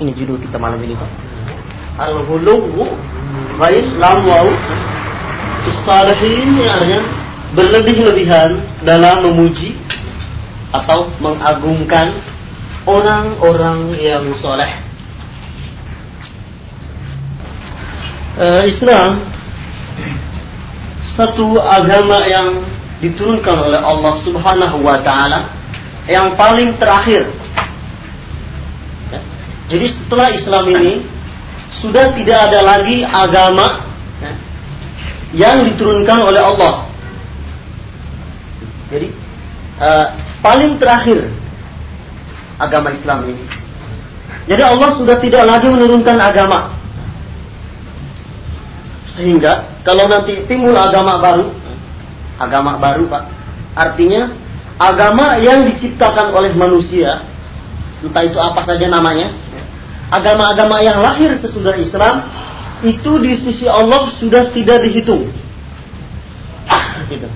Ini judul kita malam ini Pak. Al-Ghuluwu Baik lam waw Salihin artinya berlebih-lebihan dalam memuji atau mengagungkan orang-orang yang soleh. Uh, Islam satu agama yang diturunkan oleh Allah Subhanahu wa taala yang paling terakhir. Jadi setelah Islam ini sudah tidak ada lagi agama ya, yang diturunkan oleh Allah. Jadi uh, paling terakhir agama Islam ini. Jadi Allah sudah tidak lagi menurunkan agama. Sehingga kalau nanti timbul agama baru, agama baru Pak, artinya agama yang diciptakan oleh manusia, entah itu apa saja namanya, agama-agama yang lahir sesudah Islam, itu di sisi Allah sudah tidak dihitung. Gitu.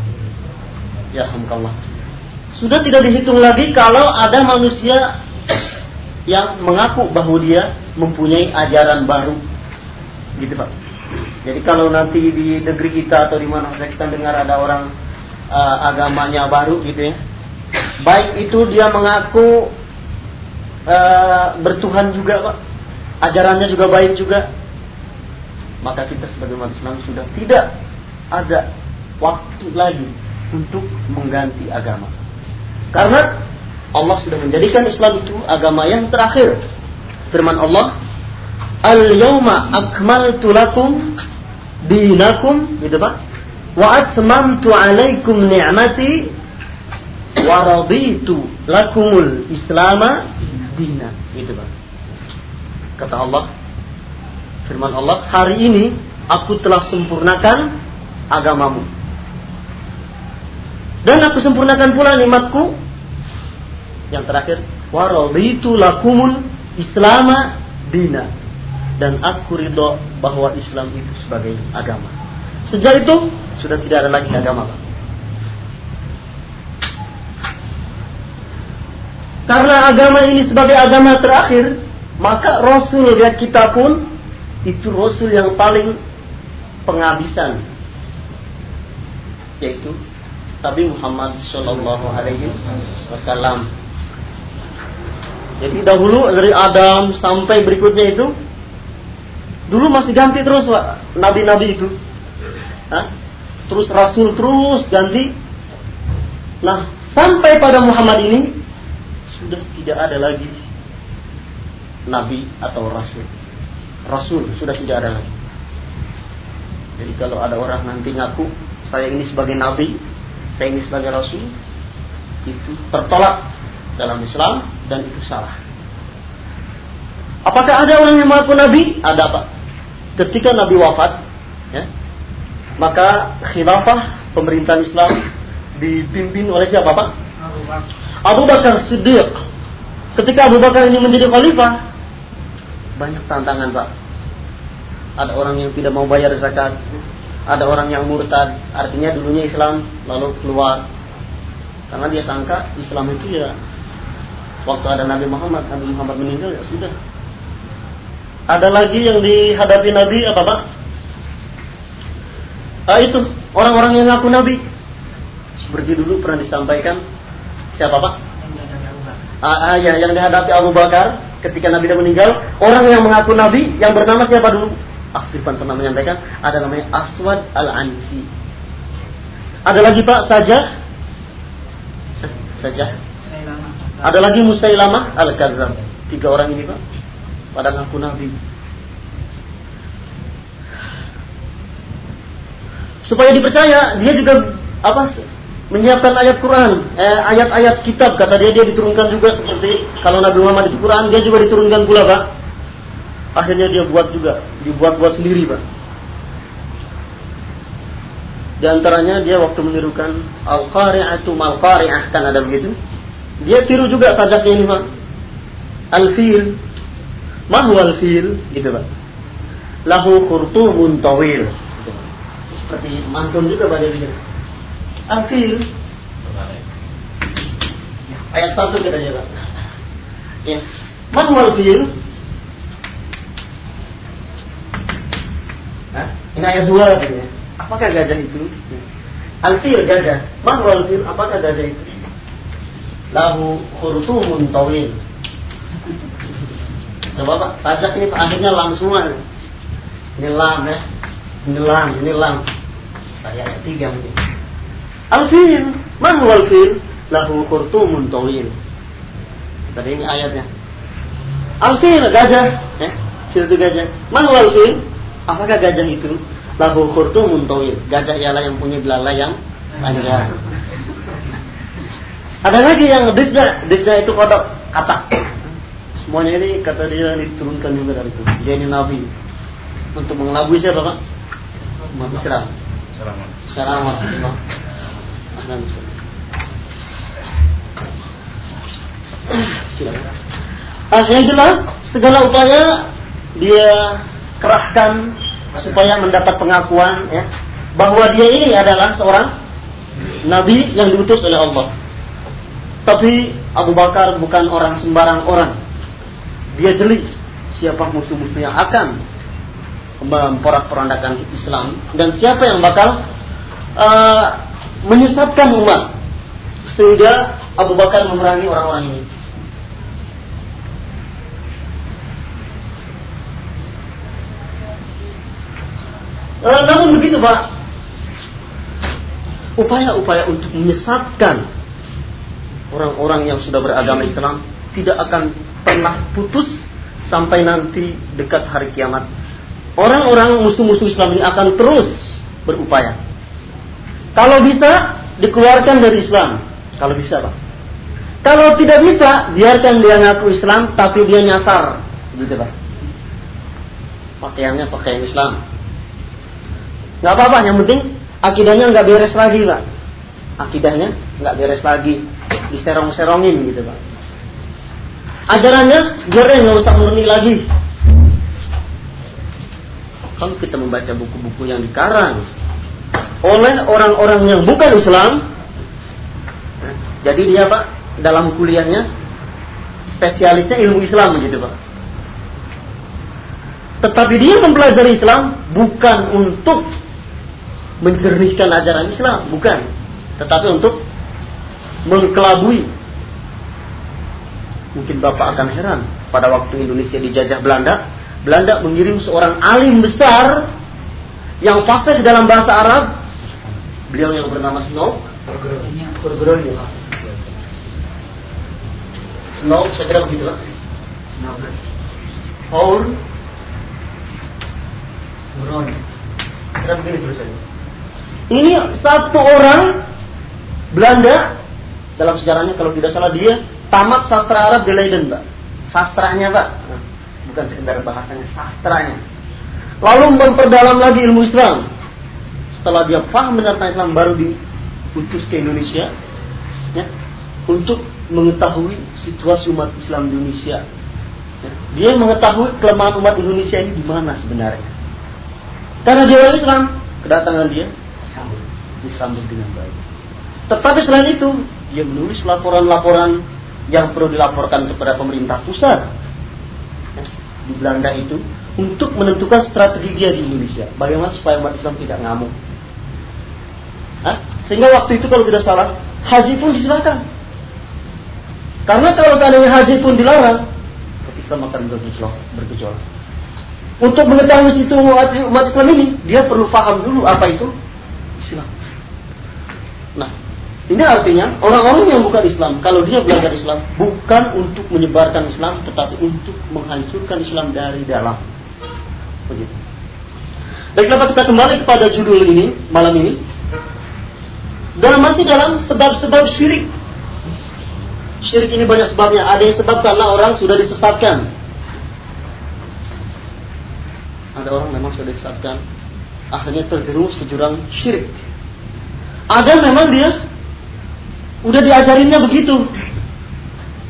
Ya, alhamdulillah. Sudah tidak dihitung lagi kalau ada manusia yang mengaku bahwa dia mempunyai ajaran baru. Gitu Pak. Jadi kalau nanti di negeri kita atau di mana saja kita dengar ada orang uh, agamanya baru gitu ya. Baik itu dia mengaku uh, bertuhan juga Pak. Ajarannya juga baik juga. Maka kita sebagai umat Islam sudah tidak ada waktu lagi untuk mengganti agama. Karena Allah sudah menjadikan Islam itu agama yang terakhir. Firman Allah, Al-yawma akmaltu lakum dinakum, gitu Pak. Wa atmamtu alaikum ni'mati wa raditu lakumul islama dina, gitu Pak. Kata Allah, firman Allah, hari ini aku telah sempurnakan agamamu. Dan aku sempurnakan pula nikmatku yang terakhir, wa raditu lakumul islama dina dan aku ridho bahwa Islam itu sebagai agama. Sejak itu sudah tidak ada lagi agama. Karena agama ini sebagai agama terakhir, maka Rasul ya kita pun itu Rasul yang paling penghabisan, yaitu Nabi Muhammad Shallallahu Alaihi Wasallam. Jadi dahulu dari Adam sampai berikutnya itu Dulu masih ganti terus nabi-nabi itu. Hah? Terus rasul terus ganti. Nah, sampai pada Muhammad ini sudah tidak ada lagi nabi atau rasul. Rasul sudah tidak ada lagi. Jadi kalau ada orang nanti ngaku saya ini sebagai nabi, saya ini sebagai rasul, itu tertolak dalam Islam dan itu salah. Apakah ada orang yang mengaku nabi? Ada Pak ketika Nabi wafat, ya, maka khilafah pemerintahan Islam dipimpin oleh siapa Pak? Siddiq. Ketika Abu Bakar ini menjadi khalifah, banyak tantangan Pak. Ada orang yang tidak mau bayar zakat, ada orang yang murtad, artinya dulunya Islam lalu keluar. Karena dia sangka Islam itu ya waktu ada Nabi Muhammad, Nabi Muhammad meninggal ya sudah ada lagi yang dihadapi Nabi apa pak? Ah, itu orang-orang yang ngaku Nabi. Seperti dulu pernah disampaikan siapa pak? Ah, ah ya, yang dihadapi Abu Bakar ketika Nabi sudah meninggal. Orang yang mengaku Nabi yang bernama siapa dulu? Ah, Sirpan pernah menyampaikan ada namanya Aswad al Ansi. Ada lagi pak saja, saja. Ada lagi Musailamah al Kadzab. Tiga orang ini pak pada ngaku nabi. Supaya dipercaya, dia juga apa menyiapkan ayat Quran, eh, ayat-ayat kitab kata dia dia diturunkan juga seperti kalau Nabi Muhammad di Quran dia juga diturunkan pula pak. Akhirnya dia buat juga, dibuat-buat sendiri pak. Di antaranya dia waktu menirukan al-qari'atu mal-qari'ah kan ada begitu. Dia tiru juga sajaknya ini pak. Al-fil Mahwal fil gitu Pak. Lahu khurtumun tawil. Seperti mantun juga pada dia. Al-Fil Ayat satu kita jaga. Ya. Man wal fil Hah? Ini ayat dua katanya Apakah gajah itu? Ya. Al-fil gajah. Man wal fil apakah gajah itu? Lahu khurtumun tawil. Coba Pak, sajak ini akhirnya lam semua. Ini lam ya. Ini lam, ini lam. Ayat tiga mungkin. Alfil, mahwa alfil? Lahu khurtumun tawil. Tadi ini ayatnya. Alfil gajah, ya. Situ gajah. Mahwa alfil? Apakah gajah itu? Lahu khurtumun tawil. Gajah ialah yang punya belalai yang panjang. Ada lagi yang dikja, dikja itu kodok kata. Semuanya ini kata dia diturunkan juga dari itu. Dia ini nabi untuk mengelabui siapa pak? Umat Islam. Assalamualaikum. Silakan. Ah, yang jelas segala upaya dia kerahkan supaya mendapat pengakuan ya bahwa dia ini adalah seorang nabi yang diutus oleh Allah. Tapi Abu Bakar bukan orang sembarang orang. Dia jeli siapa musuh-musuh yang akan memporak-porandakan Islam dan siapa yang bakal uh, menyesatkan umat sehingga Abu Bakar memerangi orang-orang ini. Uh, namun begitu Pak, upaya-upaya untuk menyesatkan orang-orang yang sudah beragama Islam tidak akan pernah putus sampai nanti dekat hari kiamat. Orang-orang musuh-musuh Islam ini akan terus berupaya. Kalau bisa, dikeluarkan dari Islam. Kalau bisa, Pak. Kalau tidak bisa, biarkan dia ngaku Islam, tapi dia nyasar. Gitu, Pak. Pakaiannya pakaian Islam. Gak apa-apa, yang penting akidahnya nggak beres lagi, Pak. Akidahnya nggak beres lagi diserong-serongin gitu pak. Ajarannya biar nggak usah murni lagi. Kalau kita membaca buku-buku yang dikarang oleh orang-orang yang bukan Islam, jadi dia pak dalam kuliahnya spesialisnya ilmu Islam begitu pak. Tetapi dia mempelajari Islam bukan untuk menjernihkan ajaran Islam, bukan, tetapi untuk mengkelabui. Mungkin Bapak akan heran, pada waktu Indonesia dijajah Belanda, Belanda mengirim seorang alim besar yang fasih dalam bahasa Arab. Beliau yang bernama Snow. Snow, saya kira begitu lah. Paul Brony. Kira begini tulisannya. Ini satu orang Belanda dalam sejarahnya kalau tidak salah dia tamat sastra Arab di Leiden, Pak. Sastranya, Pak. Bukan sekedar bahasanya, sastranya. Lalu memperdalam lagi ilmu Islam. Setelah dia paham benar tentang Islam baru diutus ke Indonesia ya, untuk mengetahui situasi umat Islam di Indonesia. Ya, dia mengetahui kelemahan umat Indonesia ini di mana sebenarnya. Karena dia orang Islam, kedatangan dia disambut, disambut dengan baik. Tetapi selain itu, dia menulis laporan-laporan yang perlu dilaporkan kepada pemerintah pusat di Belanda itu untuk menentukan strategi dia di Indonesia. Bagaimana supaya umat Islam tidak ngamuk. Sehingga waktu itu kalau tidak salah, haji pun disilakan. Karena kalau seandainya haji pun dilarang, Islam akan bergejolak. bergejolak. Untuk mengetahui situ umat Islam ini, dia perlu paham dulu apa itu Islam. Nah, ini artinya orang-orang yang bukan Islam, kalau dia belajar Islam, bukan untuk menyebarkan Islam, tetapi untuk menghancurkan Islam dari dalam. Begitu. Baik, kenapa kita kembali kepada judul ini malam ini? Dan masih dalam sebab-sebab syirik. Syirik ini banyak sebabnya. Ada yang sebab karena orang sudah disesatkan. Ada orang memang sudah disesatkan. Akhirnya terjerumus ke jurang syirik. Ada memang dia Udah diajarinnya begitu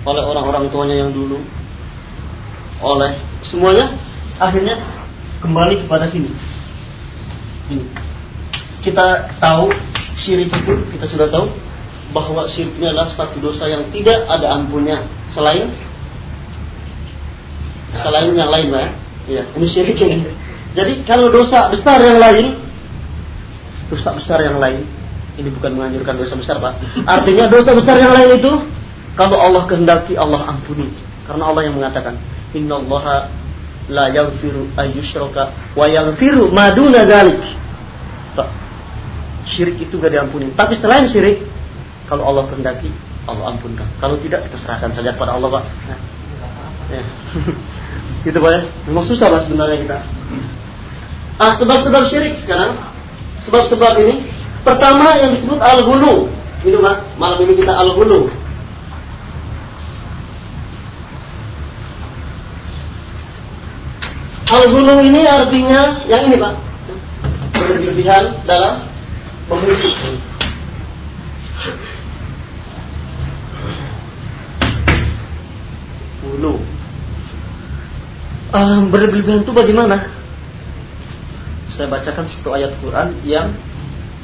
oleh orang-orang tuanya yang dulu, oleh semuanya, akhirnya kembali kepada sini. Ini. Kita tahu syirik itu, kita sudah tahu bahwa syirik ini adalah satu dosa yang tidak ada ampunnya selain selain yang lain lah ya. ini syirik ini. Jadi kalau dosa besar yang lain, dosa besar yang lain, ini bukan menganjurkan dosa besar pak. Artinya dosa besar yang lain itu, kalau Allah kehendaki Allah ampuni. Karena Allah yang mengatakan, Inna Allah la yaghfiru ayyushraka wa yaghfiru maduna dzalik. Syirik itu gak diampuni. Tapi selain syirik, kalau Allah kehendaki, Allah ampunkan. Kalau tidak, kita serahkan saja kepada Allah, Pak. Nah. Ya. gitu, Pak ya. Memang susah, Pak, sebenarnya kita. Ah, sebab-sebab syirik sekarang. Sebab-sebab ini. Pertama yang disebut al-hulu. Ini Pak, malam ini kita al-hulu. Al-hulu ini artinya yang ini Pak. Berlebihan dalam memuji. Hulu. Uh, berlebihan itu bagaimana? saya bacakan satu ayat Quran yang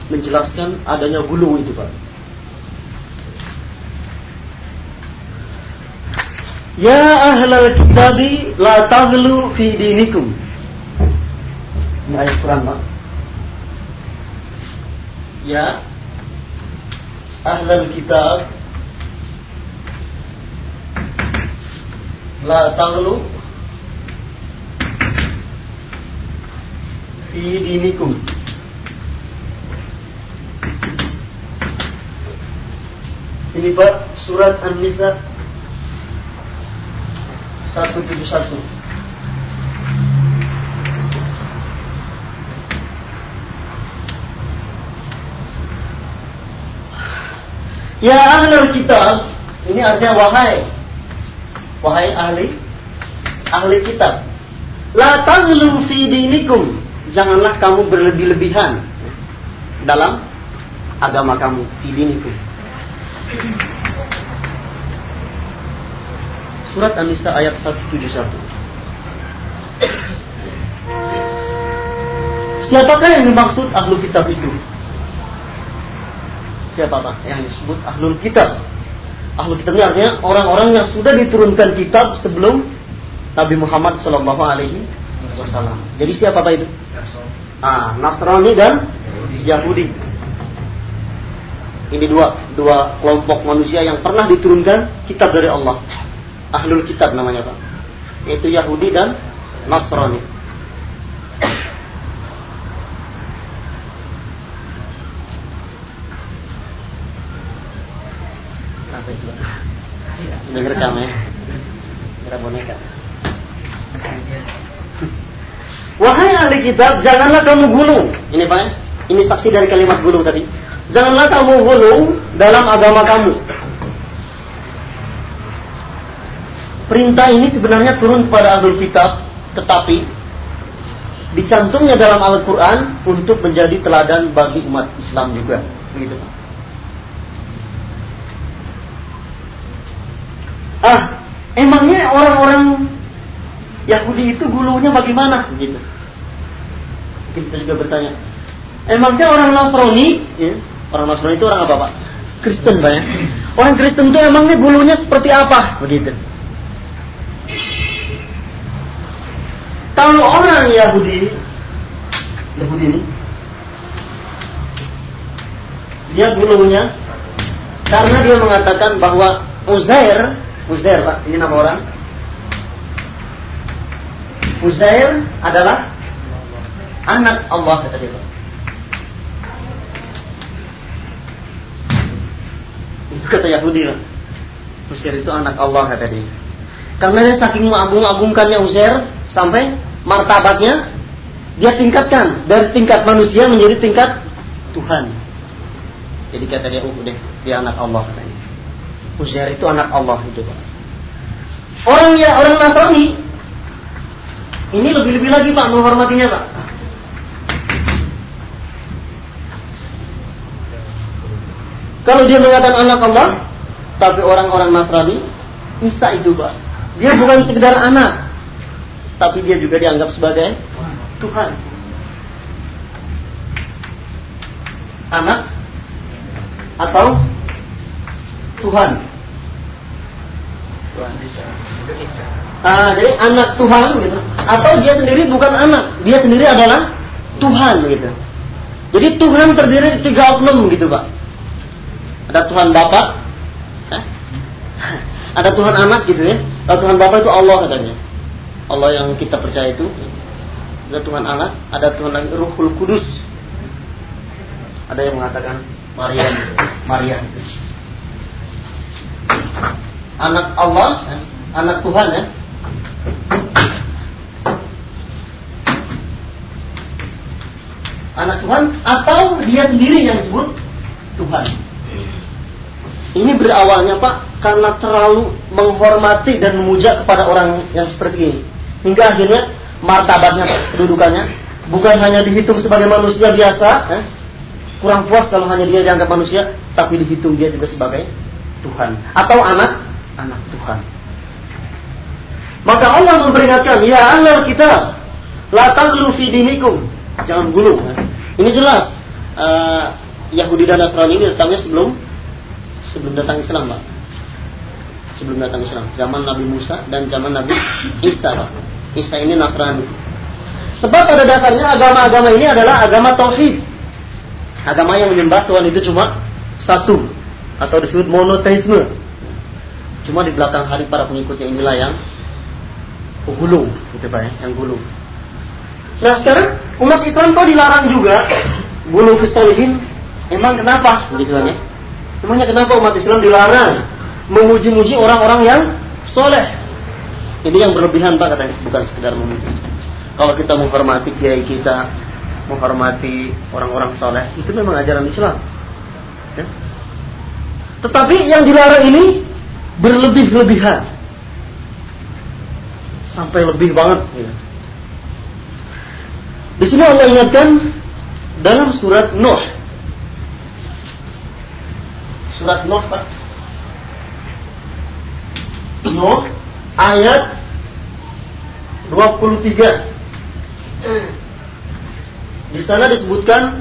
menjelaskan adanya gulu itu Pak. Ya ahlal kitabi la taghlu fi dinikum. Ini ayat Quran Pak. Ya. Ahlal kitab. La taghlu fi dinikum. Ini Pak surat An-Nisa. 171 Ya ahlul kitab Ini artinya wahai Wahai ahli Ahli kitab La tazlu fi dinikum janganlah kamu berlebih-lebihan dalam agama kamu itu. Surat An-Nisa ayat 171. Siapakah yang dimaksud ahlu kitab itu? Siapa pak yang disebut ahlul kitab? Ahlu kitab ini artinya orang-orang yang sudah diturunkan kitab sebelum Nabi Muhammad Shallallahu Alaihi Wasallam. Jadi siapa pak itu? Ah, Nasrani dan Yahudi. Ini dua dua kelompok manusia yang pernah diturunkan kitab dari Allah. Ahlul kitab namanya Pak. Yaitu Yahudi dan Nasrani. Ini rekam ya. Kira boneka. Wahai kitab, janganlah kamu gulung. Ini Pak, ini saksi dari kalimat gulung tadi. Janganlah kamu gulung dalam agama kamu. Perintah ini sebenarnya turun kepada ahli kitab, tetapi dicantumnya dalam Al-Quran untuk menjadi teladan bagi umat Islam juga. Begitu Pak. Ah, emangnya orang-orang Yahudi itu gulunya bagaimana? Gitu. Mungkin kita juga bertanya. Emangnya orang Nasrani, ya, orang Nasrani itu orang apa pak? Kristen pak ya? Orang Kristen itu emangnya gulunya seperti apa? Begitu. Kalau orang Yahudi, Yahudi ini, dia gulunya karena dia mengatakan bahwa Uzair, Uzair pak, ini nama orang, Uzair adalah anak Allah kata dia. Itu kata Yahudi lah. Uzair itu anak Allah kata dia. Karena dia saking mengagung-agungkannya Uzair sampai martabatnya dia tingkatkan dari tingkat manusia menjadi tingkat Tuhan. Jadi kata dia, oh deh, dia anak Allah katanya. Uzair itu anak Allah itu Pak. Orang ya orang Nasrani ini lebih-lebih lagi Pak menghormatinya Pak. Kalau dia mengatakan anak Allah, tapi orang-orang Nasrani, Isa itu Pak. Dia bukan sekedar anak, tapi dia juga dianggap sebagai Tuhan. Anak atau Tuhan. Tuhan Isa. Ah, jadi anak Tuhan gitu atau dia sendiri bukan anak, dia sendiri adalah Tuhan gitu. Jadi Tuhan terdiri dari tiga oknum gitu pak. Ada Tuhan Bapak, ada Tuhan anak gitu ya. Kalau Tuhan Bapak itu Allah katanya. Allah yang kita percaya itu. Ada Tuhan anak, ada Tuhan lagi Ruhul Kudus. Ada yang mengatakan Maria, Maria. Anak Allah, anak Tuhan ya. Anak Tuhan atau dia sendiri yang disebut Tuhan. Ini berawalnya Pak karena terlalu menghormati dan memuja kepada orang yang seperti ini. Hingga akhirnya martabatnya, kedudukannya bukan hanya dihitung sebagai manusia biasa, eh? kurang puas kalau hanya dia dianggap manusia, tapi dihitung dia juga sebagai Tuhan atau anak anak Tuhan. Maka Allah memperingatkan, ya Allah kita, la taglu dinikum. Jangan gulu. Eh? Ini jelas uh, Yahudi dan Nasrani ini datangnya sebelum sebelum datang Islam, Pak. Sebelum datang Islam, zaman Nabi Musa dan zaman Nabi Isa, Pak. Isa ini Nasrani. Sebab pada dasarnya agama-agama ini adalah agama tauhid. Agama yang menyembah Tuhan itu cuma satu atau disebut monoteisme. Cuma di belakang hari para pengikutnya inilah yang gulung, gitu Pak ya, yang gulung. Nah sekarang umat Islam kok dilarang juga gulung kesolihin. Emang kenapa? Gitu kan ya. Emangnya kenapa umat Islam dilarang memuji-muji orang-orang yang soleh? Ini yang berlebihan Pak katanya, bukan sekedar memuji. Kalau kita menghormati kiai kita, menghormati orang-orang soleh, itu memang ajaran Islam. Ya? Tetapi yang dilarang ini berlebih-lebihan. Sampai lebih banget. Ya. Di sini Allah ingatkan dalam surat Nuh Surat Nuh Pak. Nuh ayat 23. Di sana disebutkan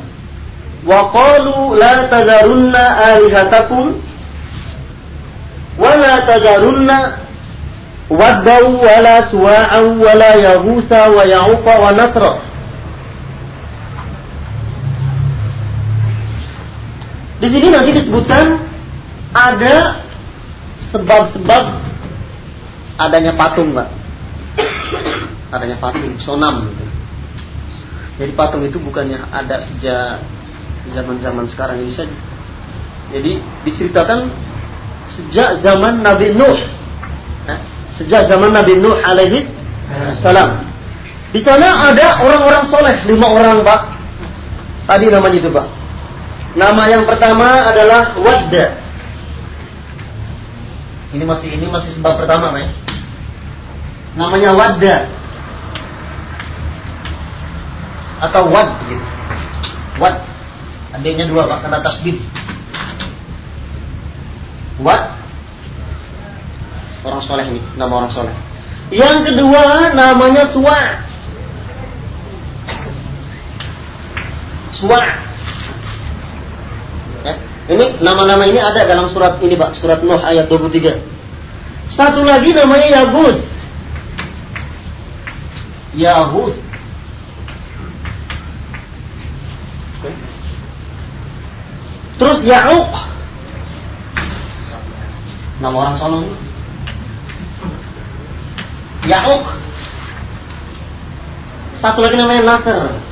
wa qalu la tazarunna alihatakum wa la tazarunna waddau wa la suwa'u wa la yahusa wa ya'uqa wa nasra Di sini nanti disebutkan ada sebab-sebab adanya patung, Pak. Adanya patung, sonam. Gitu. Jadi patung itu bukannya ada sejak zaman-zaman sekarang ini saja. Jadi diceritakan sejak zaman Nabi Nuh. Sejak zaman Nabi Nuh alaihi salam. Di sana ada orang-orang soleh, lima orang pak. Tadi namanya itu pak. Nama yang pertama adalah Wadda. Ini masih ini masih sebab pertama, ya. Namanya Wadda. Atau Wad gitu. Wad. Adanya dua Pak, kena tasbih. Wad. Orang soleh ini, nama orang soleh. Yang kedua namanya Suwa. Suwa. Ini nama-nama ini ada dalam surat ini Pak, surat Nuh ayat 23. Satu lagi namanya Yahus. Yahus. Terus Ya'uq. Nama orang sono. Ya'uq. Satu lagi namanya Nasr.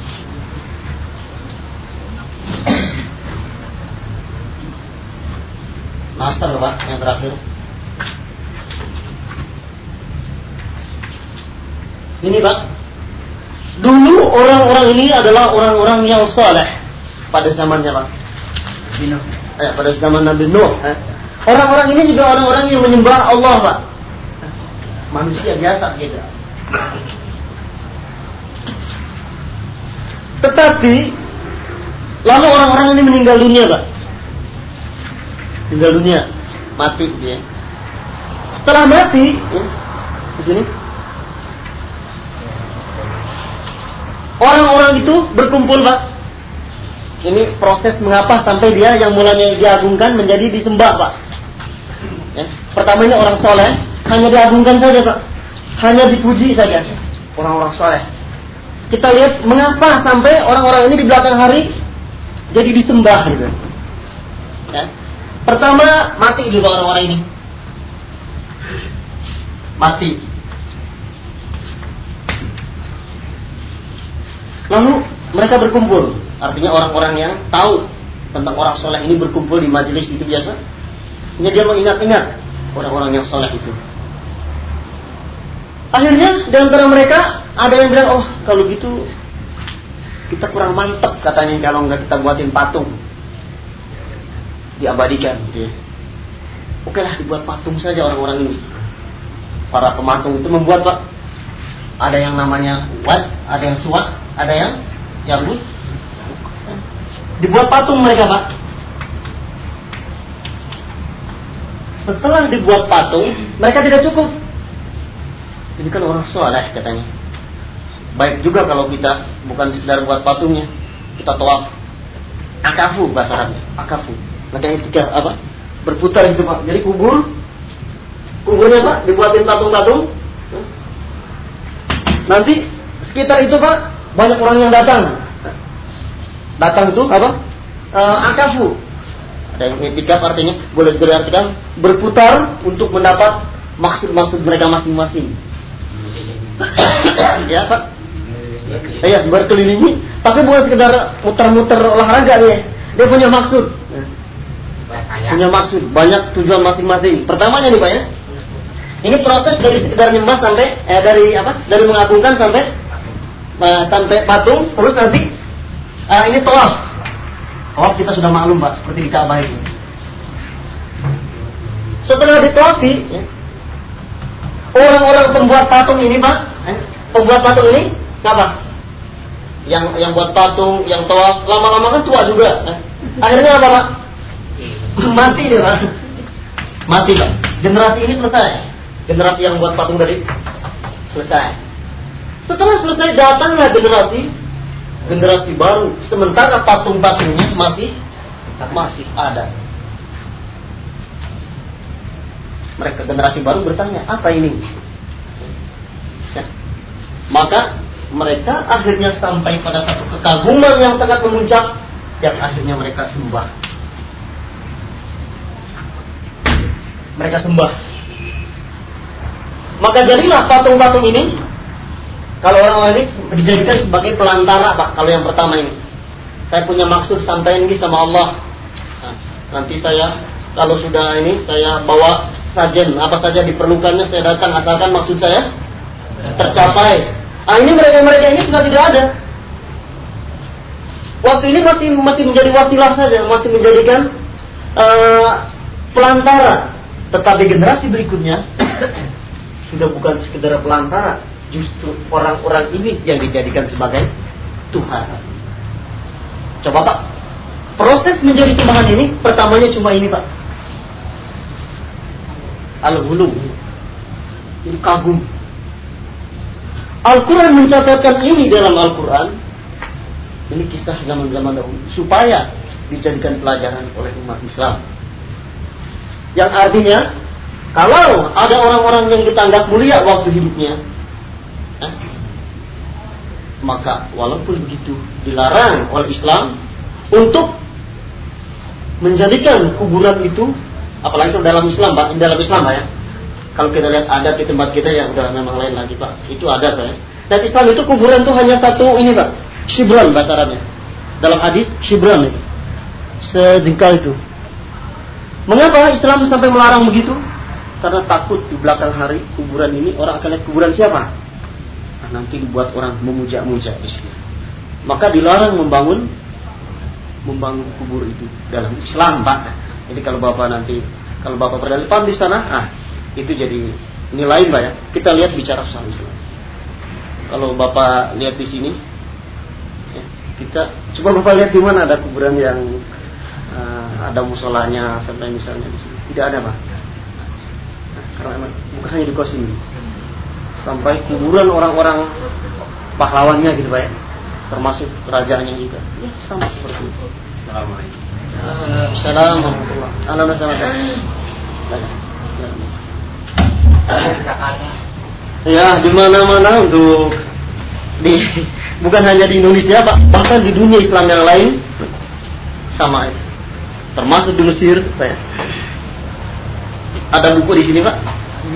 Master Pak yang terakhir. Ini Pak, dulu orang-orang ini adalah orang-orang yang soleh pada zamannya Pak. Eh, pada zaman Nabi Nuh. Eh. Orang-orang ini juga orang-orang yang menyembah Allah Pak. Manusia biasa gitu. Tetapi lalu orang-orang ini meninggal dunia Pak tinggal dunia mati dia setelah mati ya, di sini orang-orang itu berkumpul pak ini proses mengapa sampai dia yang mulanya diagungkan menjadi disembah pak ya. pertama ini orang soleh hanya diagungkan saja pak hanya dipuji saja orang-orang soleh. Kita lihat mengapa sampai orang-orang ini di belakang hari jadi disembah gitu. Ya. Pertama mati juga orang-orang ini. Mati. Lalu mereka berkumpul. Artinya orang-orang yang tahu tentang orang soleh ini berkumpul di majelis itu biasa. Hanya dia mengingat-ingat orang-orang yang soleh itu. Akhirnya di antara mereka ada yang bilang, oh kalau gitu kita kurang mantep katanya kalau nggak kita buatin patung diabadikan gitu ya. Oke lah dibuat patung saja orang-orang ini. Para pematung itu membuat pak. Ada yang namanya wat, ada yang suat, ada yang yabus. Dibuat patung mereka pak. Setelah dibuat patung, mereka tidak cukup ini kan orang soleh katanya. Baik juga kalau kita bukan sekedar buat patungnya, kita tawaf. Akafu bahasa Arabnya, akafu. Makanya tiga apa? Berputar itu pak. Jadi kubur, kuburnya pak dibuatin patung-patung. Nanti sekitar itu pak banyak orang yang datang. Datang itu apa? Uh, akafu. Ada yang itikaf artinya boleh diartikan berputar untuk mendapat maksud-maksud mereka masing-masing ya Pak? Iya, berkelilingi, tapi bukan sekedar muter-muter olahraga dia. Dia punya maksud. Punya maksud, banyak tujuan masing-masing. Pertamanya nih Pak ya. Ini proses dari sekedar nyembah sampai eh, dari apa? Dari mengagungkan sampai uh, sampai patung, terus nanti uh, ini tawaf. Tawaf kita sudah maklum Pak, seperti di Ka'bah itu. Setelah ditawafi, ya, orang-orang pembuat patung ini pak eh, pembuat patung ini apa yang yang buat patung yang tua lama-lama kan tua juga eh. akhirnya apa pak mati dia pak. Mati pak. Generasi ini selesai? Generasi yang buat patung tadi selesai. Setelah selesai datanglah generasi. Generasi baru. Sementara patung-patungnya masih masih ada. Mereka generasi baru bertanya, apa ini? Ya. Maka mereka akhirnya sampai pada satu kekaguman yang sangat memuncak yang akhirnya mereka sembah. Mereka sembah. Maka jadilah patung-patung ini kalau orang ini dijadikan sebagai pelantara, Pak. Kalau yang pertama ini, saya punya maksud sampai ini sama Allah. Nah, nanti saya kalau sudah ini saya bawa sajen apa saja diperlukannya saya datang asalkan maksud saya tercapai. Ah ini mereka-mereka ini sudah tidak ada. Waktu ini masih masih menjadi wasilah saja, masih menjadikan uh, pelantara. Tetapi generasi berikutnya sudah bukan sekedar pelantara, justru orang-orang ini yang dijadikan sebagai Tuhan. Coba Pak, proses menjadi sembahan ini pertamanya cuma ini Pak al-hulu. Jadi kagum. Al-Quran mencatatkan ini dalam Al-Quran. Ini kisah zaman-zaman dahulu. Supaya dijadikan pelajaran oleh umat Islam. Yang artinya, kalau ada orang-orang yang kita anggap mulia waktu hidupnya, eh, maka walaupun begitu dilarang oleh Islam untuk menjadikan kuburan itu apalagi itu dalam Islam pak dalam Islam ya. Kalau kita lihat adat di tempat kita ya udah memang lain lagi pak itu adat pak ya. Dan Islam itu kuburan itu hanya satu ini pak shibran bahasa Arabnya. Dalam hadis shibran itu. Sejengkal itu mengapa Islam sampai melarang begitu karena takut di belakang hari kuburan ini orang akan lihat kuburan siapa nah, nanti dibuat orang memuja-muja di sini maka dilarang membangun membangun kubur itu dalam Islam pak jadi kalau bapak nanti kalau bapak berdalipan di sana, ah itu jadi nilai mbak ya. Kita lihat bicara soal Islam. Kalau bapak lihat di sini, ya, kita coba bapak lihat di mana ada kuburan yang ada musolanya sampai misalnya di sini. Tidak ada pak. Nah, karena bukan hanya di kos ini, sampai kuburan orang-orang pahlawannya gitu pak ya, termasuk kerajaannya juga. Ya sama seperti itu. Assalamualaikum. Assalamualaikum warahmatullahi Ya, di mana-mana untuk Bukan hanya di Indonesia, Pak, bahkan di dunia Islam yang lain sama itu. Termasuk di Mesir. Ada buku di sini, Pak.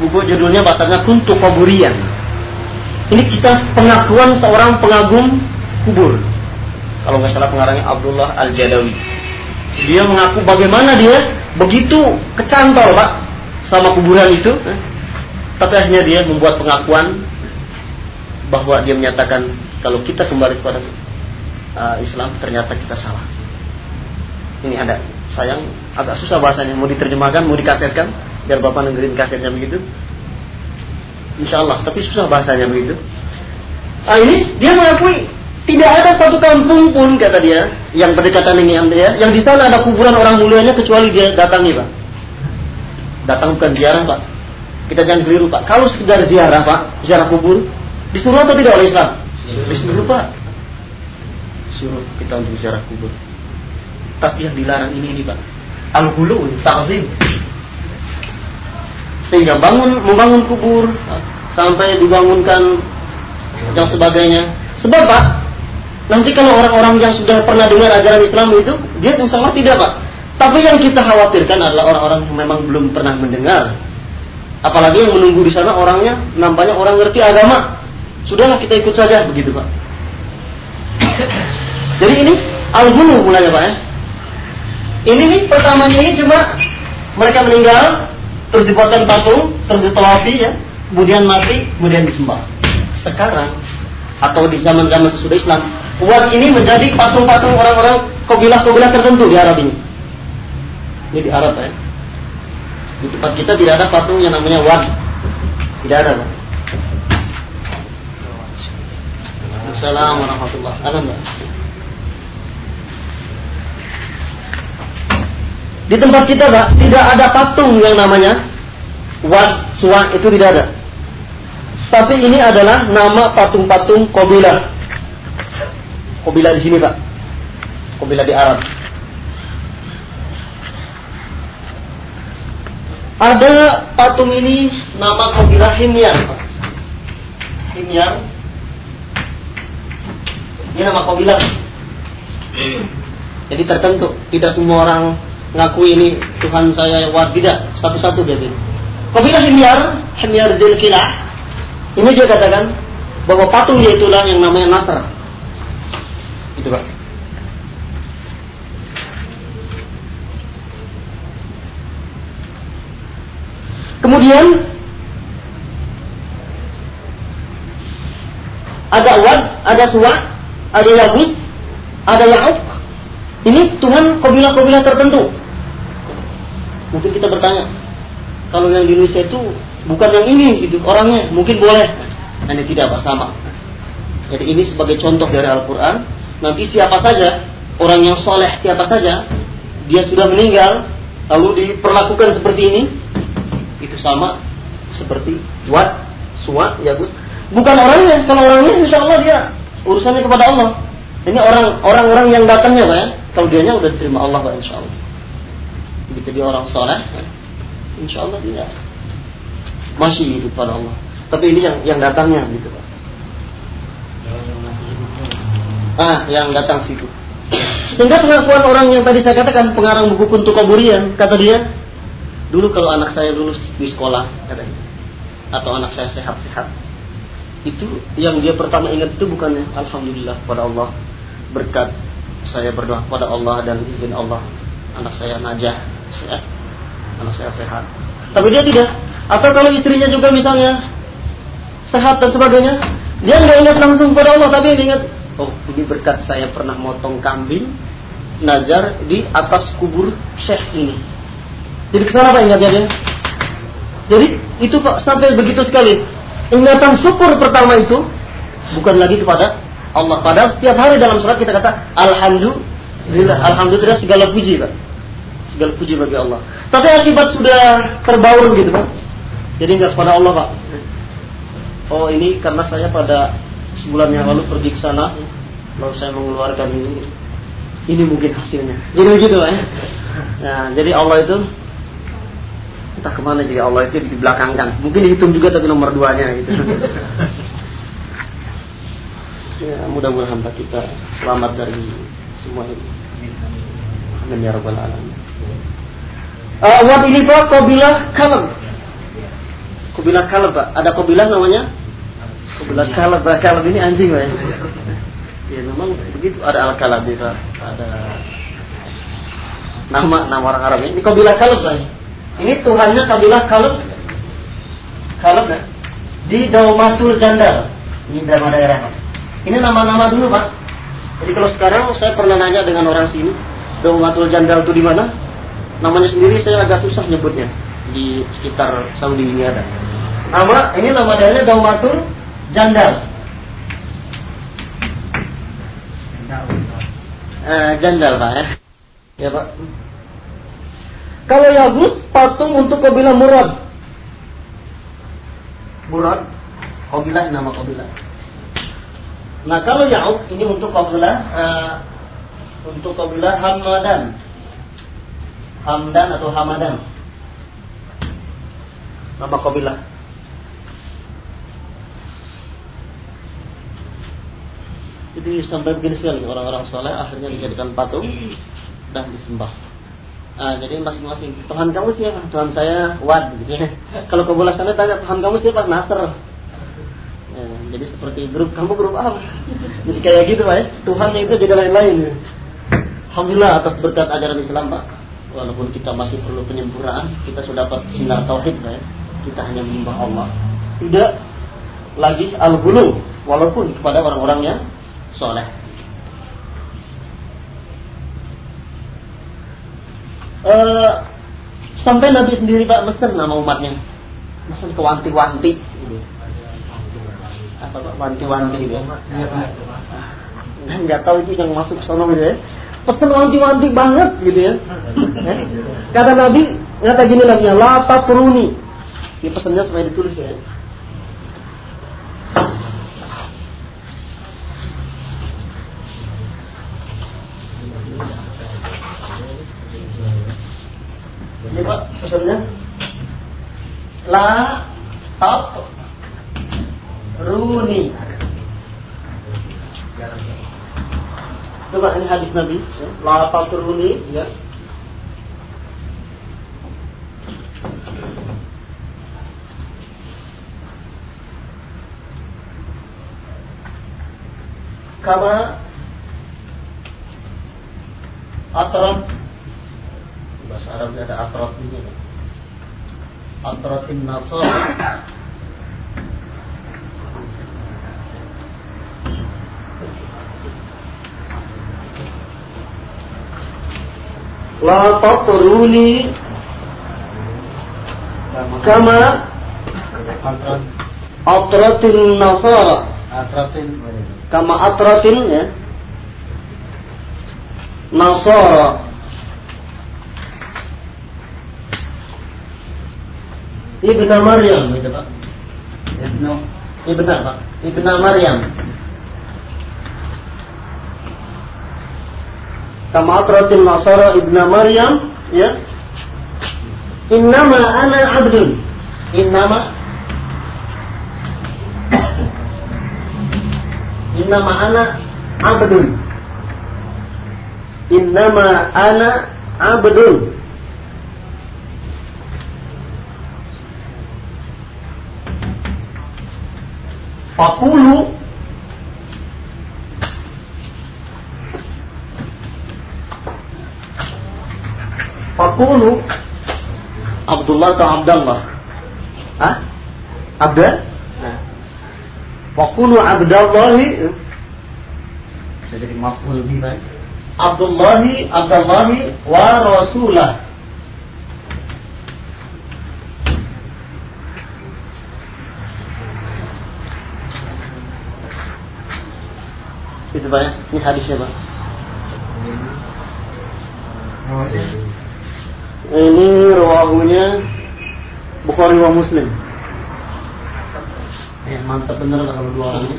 Buku judulnya bahasanya Kuntu Kuburian. Ini kisah pengakuan seorang pengagum kubur. Kalau nggak salah pengarangnya Abdullah Al-Jadawi. Dia mengaku bagaimana dia begitu kecantol, Pak, sama kuburan itu. Tapi akhirnya dia membuat pengakuan bahwa dia menyatakan kalau kita kembali kepada uh, Islam ternyata kita salah. Ini ada sayang agak susah bahasanya mau diterjemahkan mau dikasetkan biar bapak dengerin kasetnya begitu. Insya Allah tapi susah bahasanya begitu. Ah ini dia mengakui tidak ada satu kampung pun kata dia yang berdekatan dengan dia yang di sana ada kuburan orang mulianya kecuali dia datangi pak. Datang bukan ziarah pak. Kita jangan keliru pak. Kalau sekedar ziarah pak, ziarah kubur, Disuruh atau tidak oleh Islam? Disuruh Pak. Suruh kita untuk ziarah kubur. Tapi yang dilarang ini ini Pak. Al-hulu, ta'zim. Sehingga bangun membangun kubur sampai dibangunkan yang sebagainya. Sebab Pak, nanti kalau orang-orang yang sudah pernah dengar ajaran Islam itu, dia insya Allah tidak Pak. Tapi yang kita khawatirkan adalah orang-orang yang memang belum pernah mendengar. Apalagi yang menunggu di sana orangnya nampaknya orang ngerti agama, Sudahlah kita ikut saja begitu Pak. Jadi ini al-ghulu mulanya Pak ya. Ini nih pertamanya ini cuma mereka meninggal terus dibuatkan patung, terus ditolapi ya, kemudian mati, kemudian disembah. Sekarang atau di zaman-zaman sesudah Islam, Wat ini menjadi patung-patung orang-orang kabilah-kabilah tertentu di Arab ini. Ini di Arab ya. Di tempat kita tidak ada patung yang namanya Wat. Tidak ada, Pak. Assalamualaikum warahmatullahi wabarakatuh. Di tempat kita, Pak, tidak ada patung yang namanya Wat Suwa itu tidak ada. Tapi ini adalah nama patung-patung Kobilah. Kobilah di sini, Pak. Kobilah di Arab. Ada patung ini nama Kobilah Himyar, Pak. Ini nama kabilah. Jadi tertentu, tidak semua orang ngaku ini Tuhan saya yang satu-satu dia ini. Kabilah Himyar, Himyar Dil Kilah, ini dia katakan bahwa patung dia itulah yang namanya Nasr. Itu pak. Kemudian ada Wad, ada Suwa, ada Yahud, ada Ya'uk. Ini Tuhan kabilah-kabilah tertentu. Mungkin kita bertanya, kalau yang di Indonesia itu bukan yang ini itu orangnya, mungkin boleh. Ini tidak apa sama. Jadi ini sebagai contoh dari Al-Quran. Nanti siapa saja, orang yang soleh siapa saja, dia sudah meninggal, lalu diperlakukan seperti ini, itu sama seperti Wat, Suwa, Yahud. Bukan orangnya, kalau orangnya insya Allah dia urusannya kepada Allah. Ini orang orang-orang yang datangnya pak ya. Kalau dianya udah diterima Allah pak insya Allah. Begitu dia orang soleh, ya. insya Allah dia masih hidup pada Allah. Tapi ini yang yang datangnya gitu pak. Ah, yang datang situ. Sehingga pengakuan orang yang tadi saya katakan pengarang buku Kuntu Kaburian, kata dia, dulu kalau anak saya lulus di sekolah, katanya, atau anak saya sehat-sehat, itu yang dia pertama ingat itu bukannya alhamdulillah pada Allah berkat saya berdoa pada Allah dan izin Allah anak saya najah. Sehat anak saya sehat. Tapi dia tidak. Atau kalau istrinya juga misalnya sehat dan sebagainya dia nggak ingat langsung pada Allah tapi dia ingat oh ini berkat saya pernah motong kambing najar di atas kubur syekh ini. Jadi ke sana apa ingatnya dia? Jadi itu pak sampai begitu sekali. Ingatan syukur pertama itu bukan lagi kepada Allah. Padahal setiap hari dalam surat kita kata Alhamdulillah, Alhamdulillah segala puji Pak. Segala puji bagi Allah. Tapi akibat sudah terbaur gitu Pak. Jadi nggak kepada Allah Pak. Oh ini karena saya pada sebulan yang lalu pergi ke sana, lalu saya mengeluarkan ini. Ini mungkin hasilnya. Jadi begitu Pak ya. Nah, jadi Allah itu entah ke mana jika Allah itu di belakang kan mungkin dihitung juga tapi nomor duanya gitu Ya, mudah-mudahan kita selamat dari semua ini. Amin ya rabbal alamin. Uh, wat ini Pak kabilah Kalab. Kabilah Kalab Pak. Ada kabilah namanya? Kabilah Kalab Pak. Kalab ini anjing Pak. Ya memang begitu ada al Kalab Pak. Ada nama nama orang Arab ini. Kabilah Kalab Pak. Ini Tuhannya kabilah Kalab. Kalab ya. Di Daumatul Jandal. Ini nama daerah Pak. Ini nama-nama dulu Pak. Jadi kalau sekarang saya pernah nanya dengan orang sini, Daumatul Jandal itu di mana? Namanya sendiri saya agak susah nyebutnya. Di sekitar Saudi ini ada. Nama ini nama daerahnya Daumatul Jandal. Eh, jandal Pak ya. Ya Pak. Kalau Yagus patung untuk kabilah Murad. Murad, kabilah nama kabilah. Nah kalau Ya'ub ini untuk kabilah uh, untuk kabilah Hamadan. Hamdan atau Hamadan. Nama kabilah. Jadi sampai begini sekali orang-orang soleh akhirnya dijadikan patung dan disembah. Nah, jadi masing-masing Tuhan kamu siapa? Tuhan saya Wad gitu ya. Kalau kabilah sana tanya Tuhan kamu siapa? Nasr. Jadi seperti grup kamu grup apa? Jadi kayak gitu pak ya. Tuhan itu jadi lain-lain. Alhamdulillah atas berkat ajaran Islam pak. Walaupun kita masih perlu penyempurnaan, kita sudah dapat sinar tauhid pak ya. Kita hanya menyembah Allah. Tidak lagi al-ghulu walaupun kepada orang-orang yang soleh. Uh, sampai Nabi sendiri pak mesen nama umatnya, mesen ke wanti-wanti. Gitu apa pak? Wanti-wanti gitu ya? Nggak tahu itu yang masuk ke sana gitu ya. Pesen wanti-wanti banget gitu ya. Kata Nabi kata gini namanya lata peruni ini pesannya supaya ditulis ya ini pak pesannya la tap Runi. Coba ini hadis Nabi, ya. La tatruni ya. Kama atraf bahasa Arabnya ada atraf ini atrafin nasar Tatruni kama atratin nasara atratin kama atratin ya nasara Ibnu Maryam gitu Pak. Ibnu Ibnu Pak. Ibnu Maryam. Kama atratin nasara ibna maryam ya. Innama ana abdun. Innama. Innama ana abdun. Innama ana abdun. Fakulu Fakulu Abdullah atau Abdullah? Hah? Abda? Nah. Fakulu Abdallahi Bisa jadi maful bima Abdullahi Abdullahi wa Rasulah Itu Pak ya? Ini hadisnya Pak Oh, iya ini rawahunya Bukhari wa Muslim. Ya, mantap benar kalau dua orang ini.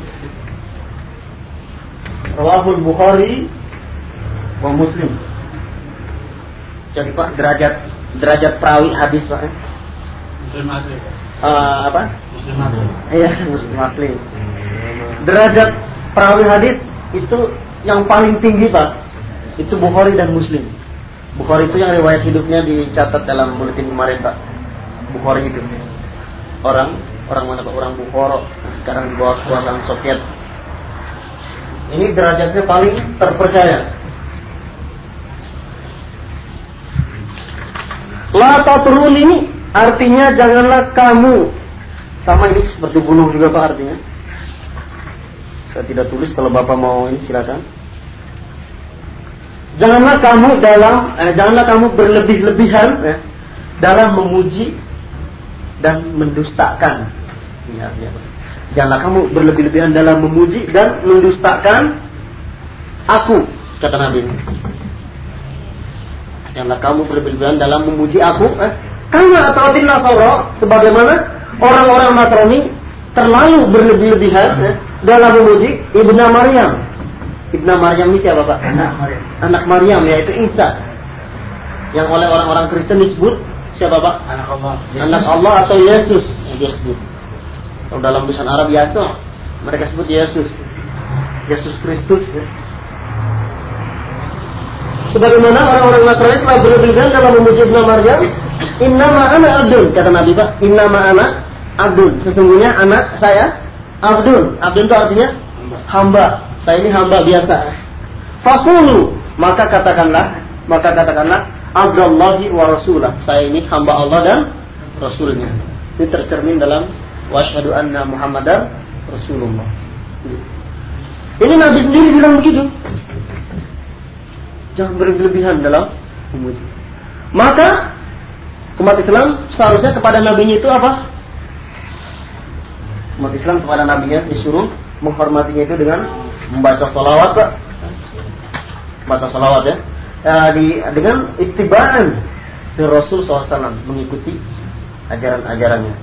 Rawahul Bukhari wa Muslim. Jadi Pak derajat derajat perawi hadis Pak. Muslim asli. Uh, apa? Muslim asli. Iya, Muslim asli. Derajat perawi hadis itu yang paling tinggi pak itu Bukhari dan Muslim. Bukhari itu yang riwayat hidupnya dicatat dalam buletin kemarin pak. Bukhari itu orang orang mana pak orang Bukhara sekarang di bawah kekuasaan Soviet. Ini derajatnya paling terpercaya. La tatrun ini artinya janganlah kamu sama ini seperti bunuh juga pak artinya. Saya tidak tulis kalau bapak mau ini silakan. Janganlah kamu dalam eh, janganlah kamu berlebih-lebihan eh, dalam memuji dan mendustakan. Ya, ya. Janganlah kamu berlebih-lebihan dalam memuji dan mendustakan aku, kata Nabi. Janganlah kamu berlebihan dalam memuji aku. Eh? Karena atau Nasoro, sebagaimana orang-orang Nasrani terlalu berlebih-lebihan eh? dalam memuji Ibnu Maryam. Ibnu Maryam ini siapa Pak? Anak Maryam. Anak Maryam yaitu Isa. Yang oleh orang-orang Kristen disebut siapa Pak? Anak Allah. Anak Allah atau Yesus yang disebut. Kalau dalam tulisan Arab biasa mereka sebut Yesus. Yesus Kristus. Ya sebagaimana orang-orang Nasrani telah berlebihan dalam memuji Ibnu Maryam, "Inna ana abdun," kata Nabi Pak, "Inna ana abdun." Sesungguhnya anak saya abdun. Abdun itu artinya hamba. Saya ini hamba biasa. Fakulu, maka katakanlah, maka katakanlah, Abdullahi wa Rasulah. Saya ini hamba Allah dan Rasulnya. Ini tercermin dalam Washadu anna Muhammadan Rasulullah. Ini Nabi sendiri bilang begitu. Jangan berlebihan dalam memuji. Maka umat Islam seharusnya kepada nabinya itu apa? Umat Islam kepada nabinya disuruh menghormatinya itu dengan membaca salawat Pak. Baca salawat ya. ya di, dengan ittibaan dari Rasul SAW mengikuti ajaran-ajarannya.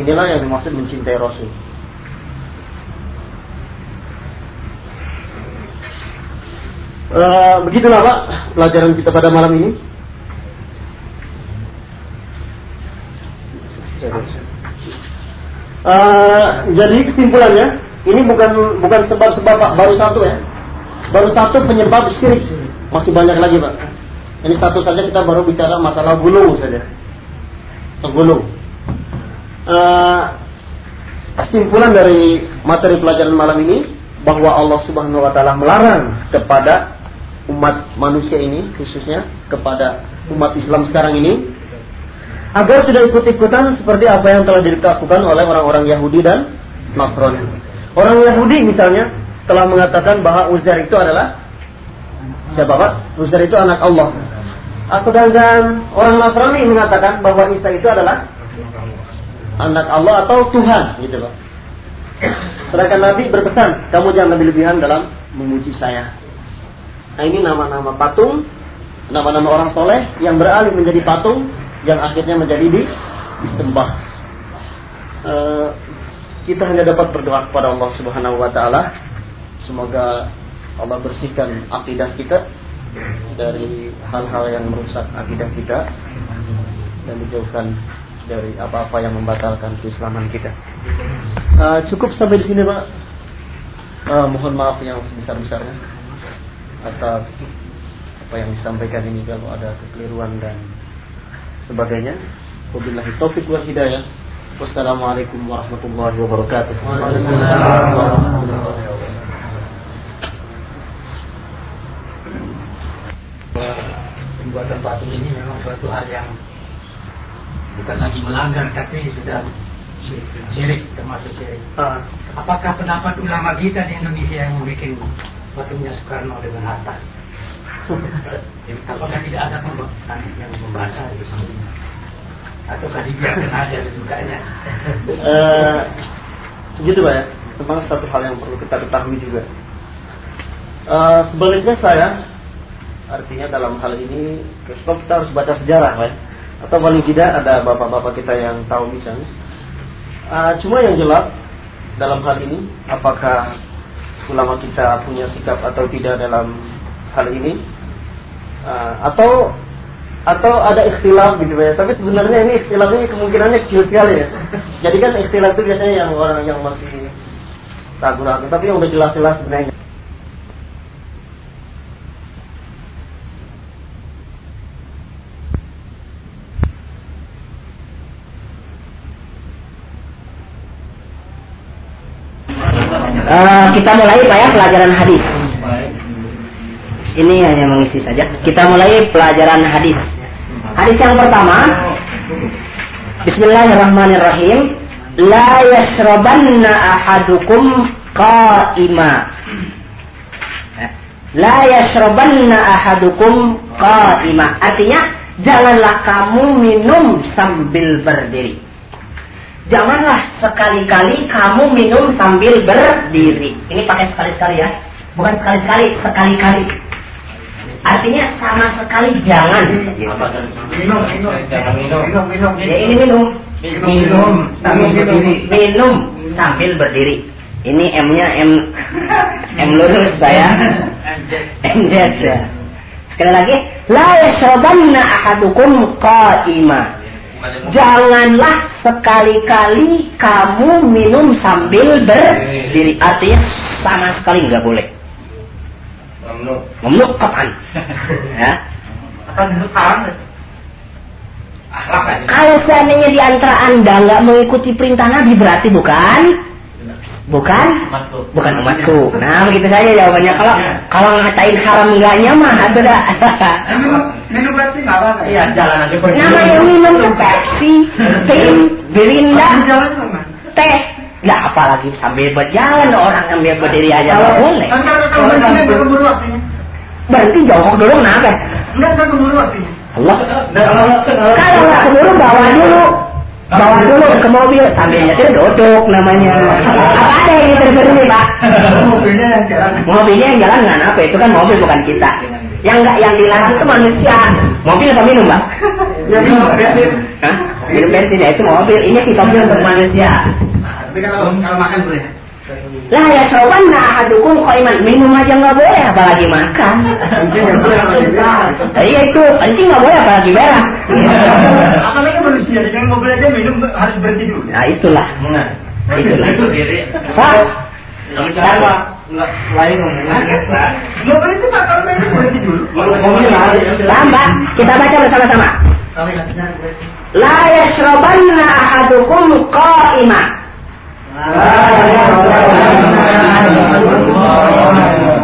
Inilah yang dimaksud mencintai Rasul. Uh, begitulah Pak pelajaran kita pada malam ini. Uh, jadi kesimpulannya ini bukan bukan sebab-sebab Pak baru satu ya. Baru satu penyebab syirik. Masih banyak lagi Pak. Ini satu saja kita baru bicara masalah gulu saja. Gulu. Uh, kesimpulan dari materi pelajaran malam ini bahwa Allah Subhanahu wa taala melarang kepada umat manusia ini khususnya kepada umat Islam sekarang ini agar tidak ikut-ikutan seperti apa yang telah dilakukan oleh orang-orang Yahudi dan Nasrani. Orang Yahudi misalnya telah mengatakan bahwa Uzair itu adalah siapa Pak? Uzair itu anak Allah. Sedangkan orang Nasrani mengatakan bahwa Isa itu adalah anak Allah atau Tuhan gitu Pak. Sedangkan Nabi berpesan, kamu jangan lebih-lebihan dalam memuji saya. Nah ini nama-nama patung, nama-nama orang soleh yang beralih menjadi patung, yang akhirnya menjadi di, disembah. E, kita hanya dapat berdoa kepada Allah Subhanahu Wa Taala. Semoga Allah bersihkan akidah kita dari hal-hal yang merusak akidah kita dan dijauhkan dari apa-apa yang membatalkan keislaman kita. Uh, cukup sampai di sini, Pak. Uh, mohon maaf yang sebesar-besarnya atas apa yang disampaikan ini kalau ada kekeliruan dan sebagainya. Wabillahi taufik wal hidayah. Wassalamualaikum warahmatullahi wabarakatuh. Pembuatan patung ini memang suatu hal yang bukan lagi melanggar tapi sudah syirik termasuk syirik. Ah. Apakah pendapat ulama kita di Indonesia yang membuat patungnya Soekarno dengan Hatta. Apakah tidak ada pembahasan yang membaca itu sebenarnya? Ataukah dibiarkan aja sesukanya? uh, gitu Pak ya. Memang satu hal yang perlu kita ketahui juga. Uh, sebaliknya saya, artinya dalam hal ini, kita harus baca sejarah Pak ya. Atau paling tidak ada bapak-bapak kita yang tahu misalnya. Uh, cuma yang jelas dalam hal ini, apakah ulama kita punya sikap atau tidak dalam hal ini uh, atau atau ada ikhtilaf gitu ya tapi sebenarnya ini ikhtilaf ini kemungkinannya kecil sekali ya jadi kan ikhtilaf itu biasanya yang orang yang masih ragu-ragu tapi yang udah jelas-jelas sebenarnya Uh, kita mulai Pak ya pelajaran hadis. Ini hanya mengisi saja. Kita mulai pelajaran hadis. Hadis yang pertama. Bismillahirrahmanirrahim. La yashrabanna ahadukum qa'ima. La yashrabanna ahadukum qa'ima. Artinya, janganlah kamu minum sambil berdiri. Janganlah sekali-kali kamu minum sambil berdiri. Ini pakai sekali-sekali ya. Bukan sekali-sekali, sekali-kali. Artinya sama sekali jangan. Minum, minum, minum, minum, minum. Ya ini minum. Minum sambil berdiri. Minum sambil berdiri. Ini M-nya M M lurus saya. M ya. Sekali lagi, la yashrabanna ahadukum qa'ima. Janganlah sekali-kali kamu minum sambil berdiri. Artinya sama sekali nggak boleh. Memluk kapan? ya. Kalau seandainya di antara anda nggak mengikuti perintah Nabi berarti bukan bukan bukan umatku. Nah begitu saja jawabannya. Kalau kalau ngatain haram enggaknya mah ada dah. Minum Pepsi nggak apa-apa. Iya jalan aja. Namanya minum Pepsi, tim, Belinda, teh. Ya apalagi sambil berjalan orang sambil berdiri aja nggak boleh. Berhenti jongkok dulu kenapa? Enggak, enggak keburu waktunya. Allah. Kalau nggak keburu bawa dulu. Bawa dulu ke mobil sambil nyetir duduk namanya. Apa ada yang berdiri pak? Mobilnya yang jalan. Mobilnya yang jalan nggak apa? Itu kan mobil bukan kita. Yang nggak yang dilarang itu manusia. Mobil apa minum pak? Ya minum bensin. Minum bensin ya itu mobil. Ini kita mobil untuk manusia. Tapi kalau kalau makan boleh. Lah ya soban nah ahadukum qaiman minum aja nggak boleh apalagi makan. Nah, Iya itu kencing nggak boleh apalagi berak. Apalagi manusia, yang mobil aja minum harus berhenti dulu. Nah itulah. Itulah. Pak. Sama. lain ngomongnya. Mobil itu kalau minum berhenti dulu. Lambat. Kita baca bersama-sama. La yashrabanna ahadukum qa'ima.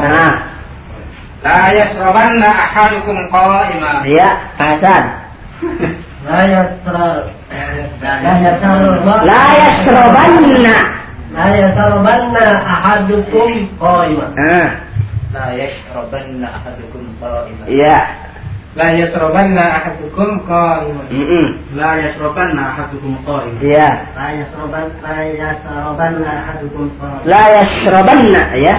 Nah, La yasrabanna ahadukum qa'ima. iya, Hasan. La yasra La yasra La yasrabanna ahadukum qa'ima. Nah, La yasrabanna ahadukum qa'ima. iya. La yasrobanna ahadukum qarimun. Mm -mm. La yasrobanna ahadukum kau? Iya. La yasroban la yasrobanna ahadukum qarimun. La yasrobanna ya.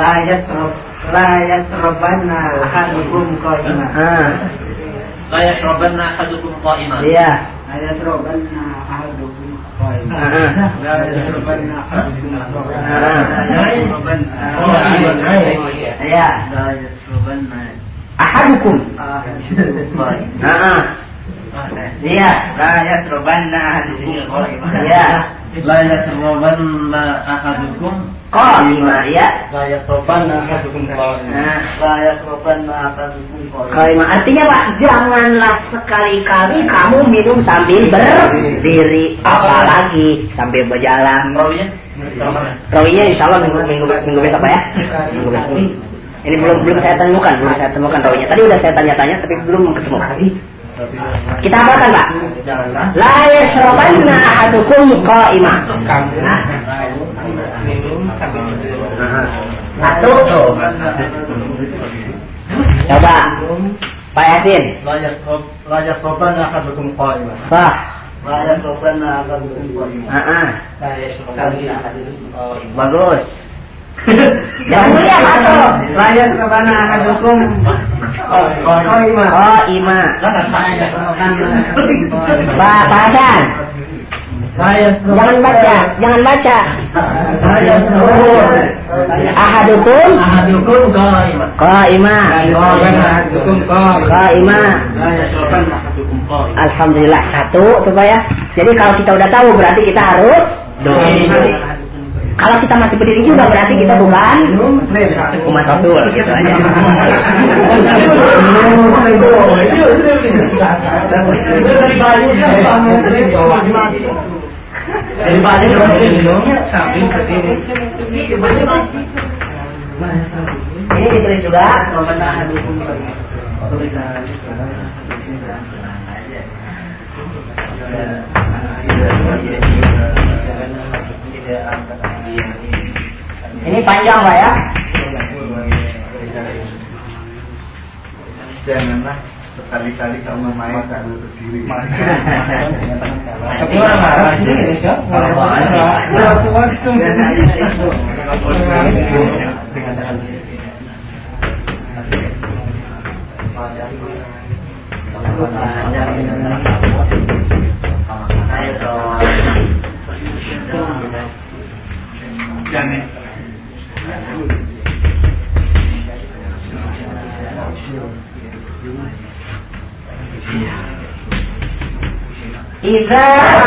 La yasrob la yasrobanna ahadukum qarimun. Ah. La yasrobanna ahadukum qarimun. Iya. La yasrobanna ahadukum La yasrobanna ahadukum qarimun. La yasrobanna. Iya. La yasrobanna ahadukum. Nah, Iya, la yasrubanna ahadukum. Iya. La yasrubanna ahadukum. Qaima ya. La yasrubanna ahadukum qaima. La yasrubanna ahadukum qaima. Artinya Pak, janganlah sekali-kali kamu minum sambil berdiri, apalagi sambil berjalan. Rawinya? Rawinya insya Allah minggu, minggu, minggu besok Pak ya. Minggu besok. Ini belum belum saya temukan, belum saya temukan rawinya. Tadi udah saya tanya-tanya, tapi belum ketemu. Kita apakan Pak? La ahadukum qa'imah. Satu. Coba. Pak Yasin. La yasrabanna ahadukum. La yasrabanna. Ah, ah. Bagus. Jangan mulia Pak tuh. La yasrabanna ahadukum qa'ima. Oh, Ima. La yasrabanna Pak Pak Hasan. Jangan baca, jangan baca. Ahadukum ahadukum qa'ima. qaima. ahadukum qa'ima. Alhamdulillah satu tuh Pak ya. Jadi kalau kita udah tahu berarti kita harus doa. Kalau kita masih berdiri juga berarti kita bukan umat Rasul gitu aja. Dari ke. Ini juga Ini panjang Pak ya? Janganlah sekali-kali kamu main kamu berdiri. Tapi orang marah sini ya, Jangan. Iza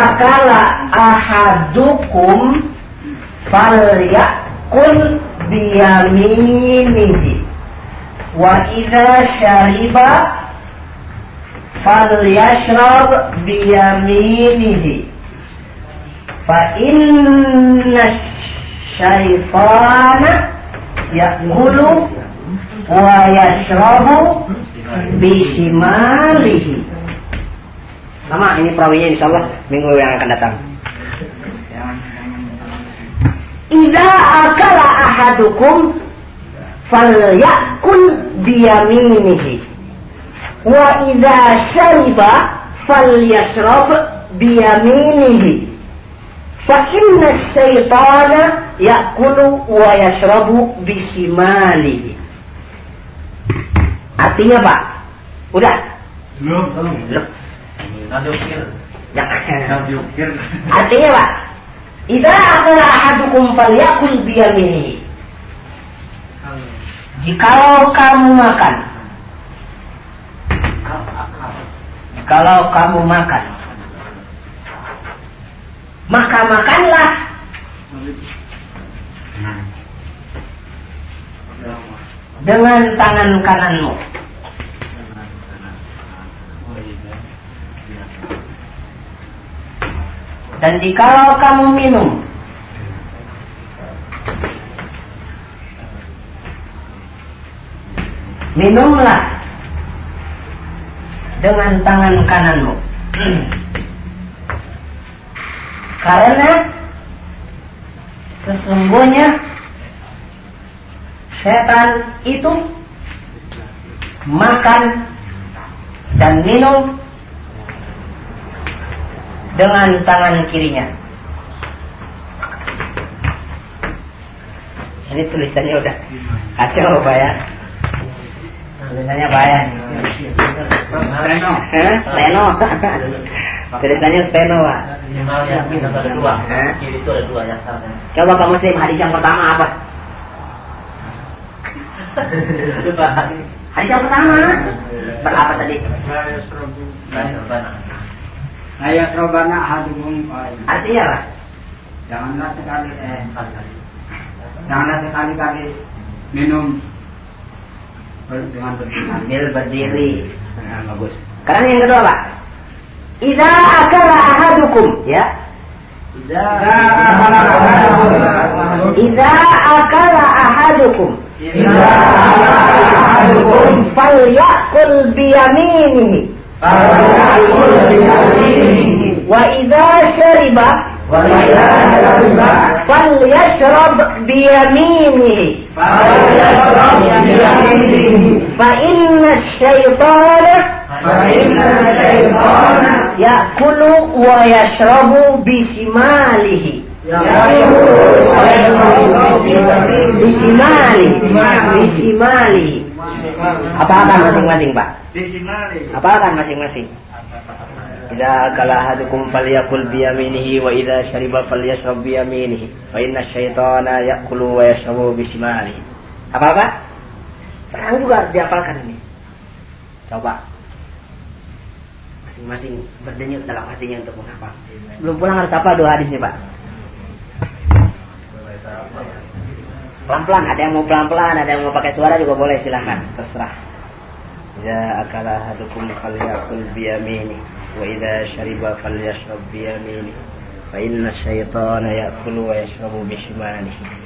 akala ahadukum falyakul biyaminihi wa idza syariba falyashrab biyaminihi fa inna syaitana yakulu wa yashrabu bisimalihi sama ini perawinya insya Allah minggu yang akan datang. Ida akala ahadukum falyakul biyaminihi. Wa idza syariba falyashrab biyaminihi syaitana yakulu wa yashrabu bisimalihi artinya Pak udah? Belum. Belum. Ya. Artinya Pak, Idza akala ahadukum falyakul biyaminihi. Jikalau kamu makan, kalau kamu makan, maka makanlah dengan tangan kananmu. Dan jikalau kamu minum Minumlah dengan tangan kananmu. Karena sesungguhnya setan itu makan dan minum dengan tangan kirinya. Ini tulisannya udah kacau Pak ya. Tulisannya Pak ya. Steno. Hah? Tulisannya steno Pak. Minimalnya itu ada dua. Hah? Kiri itu ada dua ya. Coba kamu muslim hadis yang pertama apa? Hadis yang pertama berapa tadi? Ayat robana hadukum Artinya apa? Janganlah sekali eh janganlah sekali-kali minum dengan berdiri. Sambil berdiri. Nah, bagus. Sekarang yang kedua Pak. Iza akala ahadukum ya. Iza akala ahadukum falyakul biyaminihi wa idza syariba falyashrab biyaminihi fa syaitana yakulu wa yashrabu bisimalihi bisimalihi bisimalihi Apalkan masing-masing Pak? Apalkan masing-masing? Idza akala ahadukum falyakul biyaminihi wa idza syariba falyashrab biyaminihi fa inna syaitana ya'kulu wa yashrabu bisimalihi. Apa Pak? Sekarang juga harus diapalkan ini. Coba. Masing-masing berdenyut dalam hatinya untuk menghafal. Belum pulang harus apa dua hadisnya Pak? Pelan-pelan, ada yang mau pelan-pelan, ada yang mau pakai suara juga boleh silahkan, terserah. Ya akala hadukum falyakul biyamini wa idza syariba falyashrab biyamini fa inna syaitana ya'kulu wa yashrabu bishimalihi.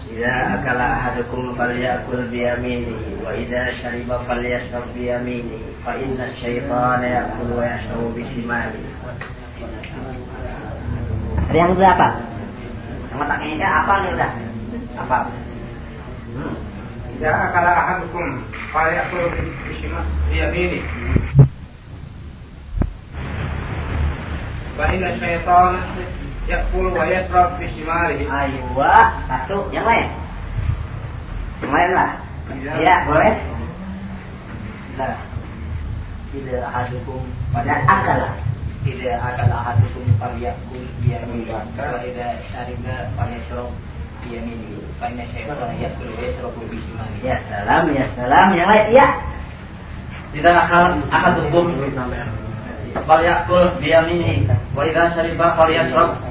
إذا أكل أحدكم فليأكل بيمينه وإذا شرب فليشرب بيمينه فإن الشيطان يأكل ويشرب بشماله Ada yang berapa? Yang otaknya ini apa nih udah? Apa? إذا أكل أحدكم فليأكل بيمينه yakul wa yasrab fi shimalihi. Aywa, satu, yang lain. Yang lain lah. Iya ya, boleh. Nah, tidak ahadukum pada akal lah. Tidak akal ahadukum falyakul biyamini. Wa iya. idza syariba falyashrab biyamini. Fa inna syaitana yakul wa yasrab fi shimalihi. Ya salam, ya salam, yang lain. Iya Tidak akal ahadukum iya. falyakul biyamini. Wa idza syariba falyashrab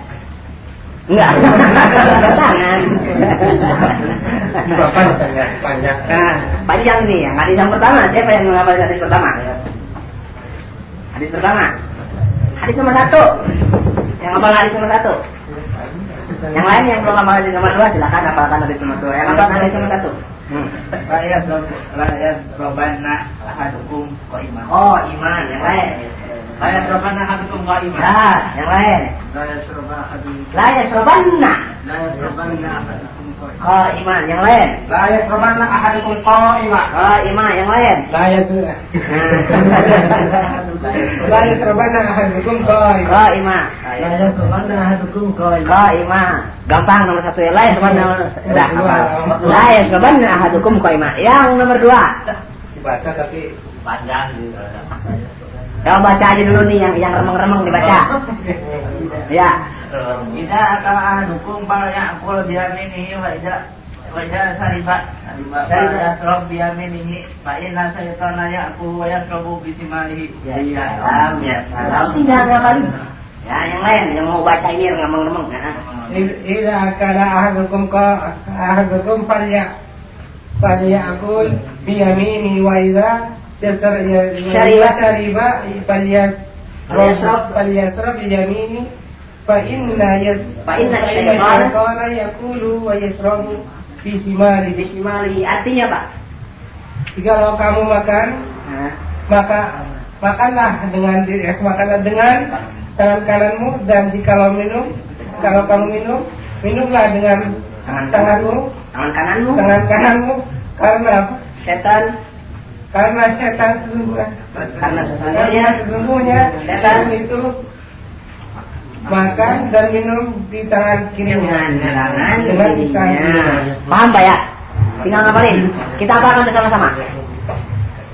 enggak. Tangan. Bapak panjang. Nah, panjang nih yang hadis yang pertama. Siapa yang menghafal hadis pertama? Hadis pertama. Hadis nomor satu. Yang hafal hadis nomor satu. Yang lain yang belum hafal hadis nomor dua silakan hafalkan hadis nomor dua. Yang hafal hadis nomor satu. Hmm. Layas robana ahadukum qaimah. oh iman yang lain Layas robana ahadukum qa'iman nah yang lain Layas robana ahadukum la yasrobanna Layas robana ahadukum qaimah. oh iman yang lain Layas robana ahadukum qaimah. oh iman yang lain Layas Layas robana ahadukum qaimah. oh iman Layas robana ahadukum qaimah. Qaimah. Gampang nomor satu ya. La yasrabanna Udah apa? La yasrabanna ahadukum qaimah. Yang nomor dua. Dibaca tapi panjang gitu kamu baca aja dulu nih yang yang remeng-remeng dibaca. ya. Ida kalau ahadukum bal ya'kul bi yaminihi wa ida wa ida sariba sariba ya, yasrab bi yaminihi fa inna saytana ya'kulu wa yasrabu bi shimalihi. Ya ya. Salam ya. Salam tidak ada kali. Ya yang lain yang mau baca ini remeng-remeng. Ya. Ida kalau ahadukum ka ahadukum fal ya fal ya'kul bi yaminihi wa ida شرب. شرب فليشرب فليشرب. فليشرب بيمينه فإن يس- فإن الشيطان- الشيطان يأكل ويشرب في شماله Bismillah. Artinya Pak. Jikalau kamu makan Nah. maka makanlah dengan diri- eh, makanlah dengan tangan kananmu dan jikalau minum kalau kamu minum minumlah dengan Tangan tanganmu Tangan kananmu. tangan kananmu karena apa? Setan. karena setan sesungguhnya Karena sesungguhnya sesungguhnya setan itu makan dan minum di tangan kirinya dengan tangan kirinya. Paham Pak ya? Tinggal ngapalin. Kita apakan bersama-sama.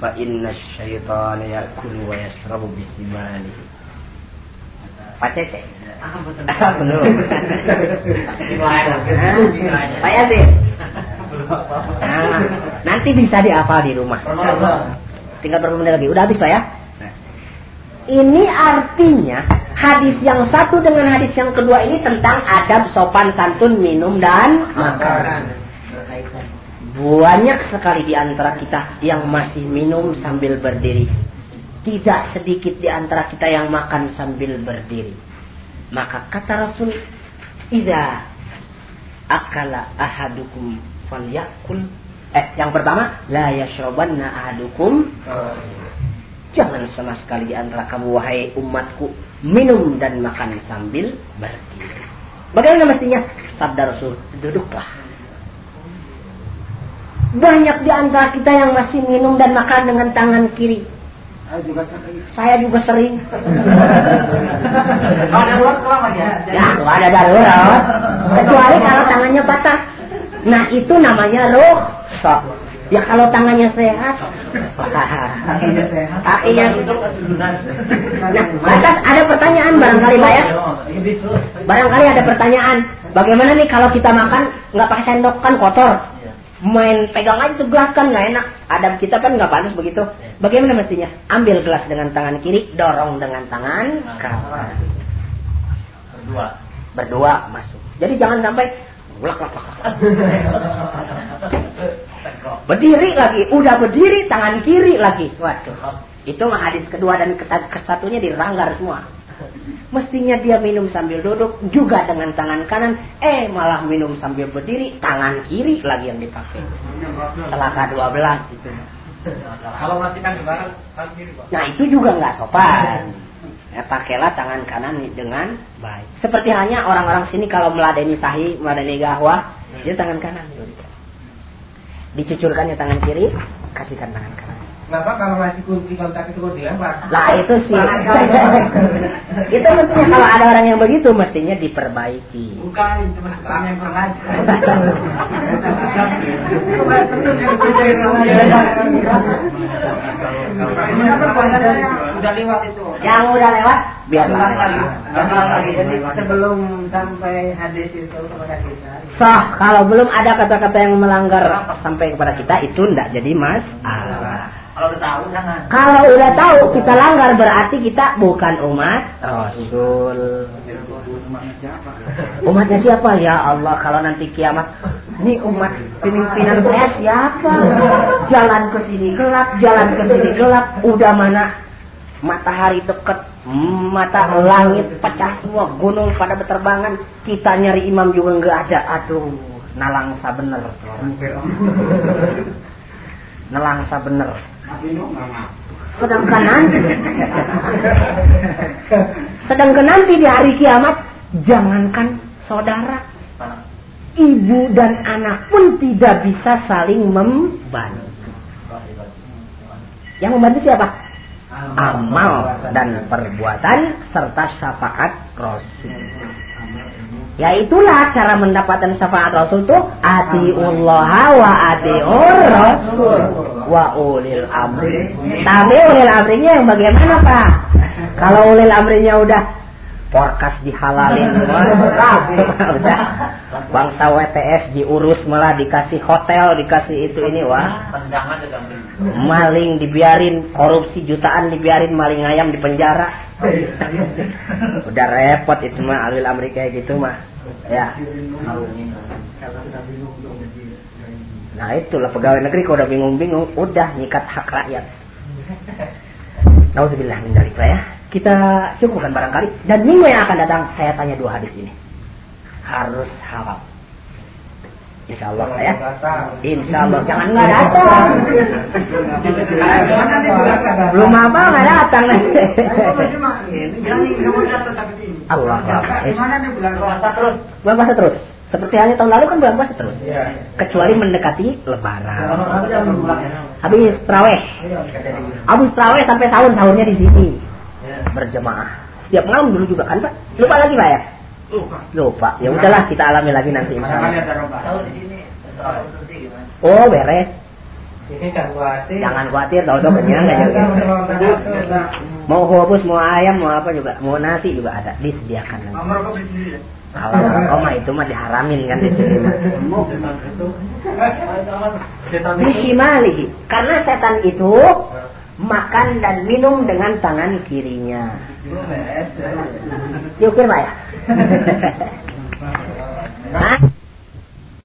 فإن الشيطان يأكل ويشرب بشماله Pak Cece. Belum. Pak Yasin. Nah, nanti bisa dihafal di rumah. Tinggal berapa menit lagi. Udah habis Pak ya? Ini artinya hadis yang satu dengan hadis yang kedua ini tentang adab sopan santun minum dan makan. Banyak sekali di antara kita yang masih minum sambil berdiri. Tidak sedikit di antara kita yang makan sambil berdiri. Maka kata Rasul, "Idza akala ahadukum falyakul." Eh, yang pertama, la yashrabanna ahadukum Jangan sama sekali di antara kamu wahai umatku minum dan makan sambil berdiri. Bagaimana mestinya? Sabda Rasul, duduklah. Banyak di antara kita yang masih minum dan makan dengan tangan kiri. Saya juga sering. Saya juga sering. ada darurat ya? Ya, ada darurat. Kecuali kalau tangannya patah. Nah, itu namanya roh. Ya kalau tangannya sehat, kakinya sehat, kakinya Nah, ada pertanyaan barangkali Pak ya? Barangkali ada pertanyaan. Bagaimana nih kalau kita makan nggak pakai sendok kan kotor? Main pegang aja tuh gelas kan nggak enak. Ada kita kan nggak panas begitu. Bagaimana mestinya? Ambil gelas dengan tangan kiri, dorong dengan tangan kanan. Berdua. Berdua masuk. Jadi jangan sampai Berdiri lagi, udah berdiri tangan kiri lagi. Waduh. Itu mah hadis kedua dan kesatunya diranggar semua. Mestinya dia minum sambil duduk juga dengan tangan kanan, eh malah minum sambil berdiri, tangan kiri lagi yang dipakai. Celaka dua belas itu. Kalau masih kan bareng kiri, Nah itu juga nggak sopan. Ya, pakailah tangan kanan dengan baik. Seperti hanya orang-orang sini kalau meladeni sahih, meladeni gahwah, dia tangan kanan dicucurkannya tangan kiri, kasihkan tangan kanan. Kenapa kalau masih kunci kontak itu dilempar? Lah itu sih. itu mestinya kalau ada orang yang begitu mestinya diperbaiki. Bukan, itu mestinya yang pernah Udah lewat itu. Yang udah lewat biarlah. Jadi sebelum sampai hadis itu kepada kita. Sah kalau belum ada kata-kata yang melanggar sampai kepada kita itu tidak jadi masalah. Kalau udah tahu jangan. Kalau udah tahu kita langgar berarti kita bukan umat Rasul. Umatnya siapa ya Allah kalau nanti kiamat ini umat pimpinan saya siapa? Jalan ke sini gelap, jalan ke sini gelap, udah mana matahari dekat, mata langit pecah semua, gunung pada berterbangan, kita nyari imam juga nggak ada. Aduh, nalangsa bener. Nalangsa bener. Sedangkan nanti, sedangkan nanti di hari kiamat, jangankan saudara, ibu dan anak pun tidak bisa saling membantu. Yang membantu siapa? Amal dan perbuatan serta syafaat Rasul. Ya itulah cara mendapatkan syafaat Rasul itu atiullah wa atiur Rasul wa ulil amri. Tapi ulil amrinya yang bagaimana Pak? Kalau ulil amrinya udah porkas dihalalin udah. Bangsa WTF diurus malah dikasih hotel dikasih itu ini wah. Maling dibiarin korupsi jutaan dibiarin maling ayam di penjara. Udah repot itu mah alil amri kayak gitu mah. Ya nah itulah pegawai negeri kalau udah bingung-bingung udah nyikat hak rakyat Nauzubillah min dzalik ya. Kita cukupkan barangkali dan minggu yang akan datang saya tanya dua hadis ini. Harus halal. Insya Allah ya. Insya Allah jangan nggak datang. Belum apa nggak datang nih. Allah. bulan puasa terus? Bulan puasa terus. Seperti halnya tahun lalu kan bulan puasa terus. Kecuali mendekati Lebaran. Habis terawih. Habis terawih sampai sahur sahurnya di sini. Berjemaah. Setiap malam dulu juga kan Pak? Lupa lagi Pak ya? Lupa. Ya udahlah kita alami lagi nanti insya Allah. Oh beres. Jangan khawatir, tahu tahu kenyang aja. Mau hobus, mau ayam, mau apa juga, mau nasi juga ada disediakan. Kalau rokok mah itu mah diharamin kan di sini mah. Karena setan itu makan dan minum dengan tangan kirinya. Yuk, Pak ya? Hah?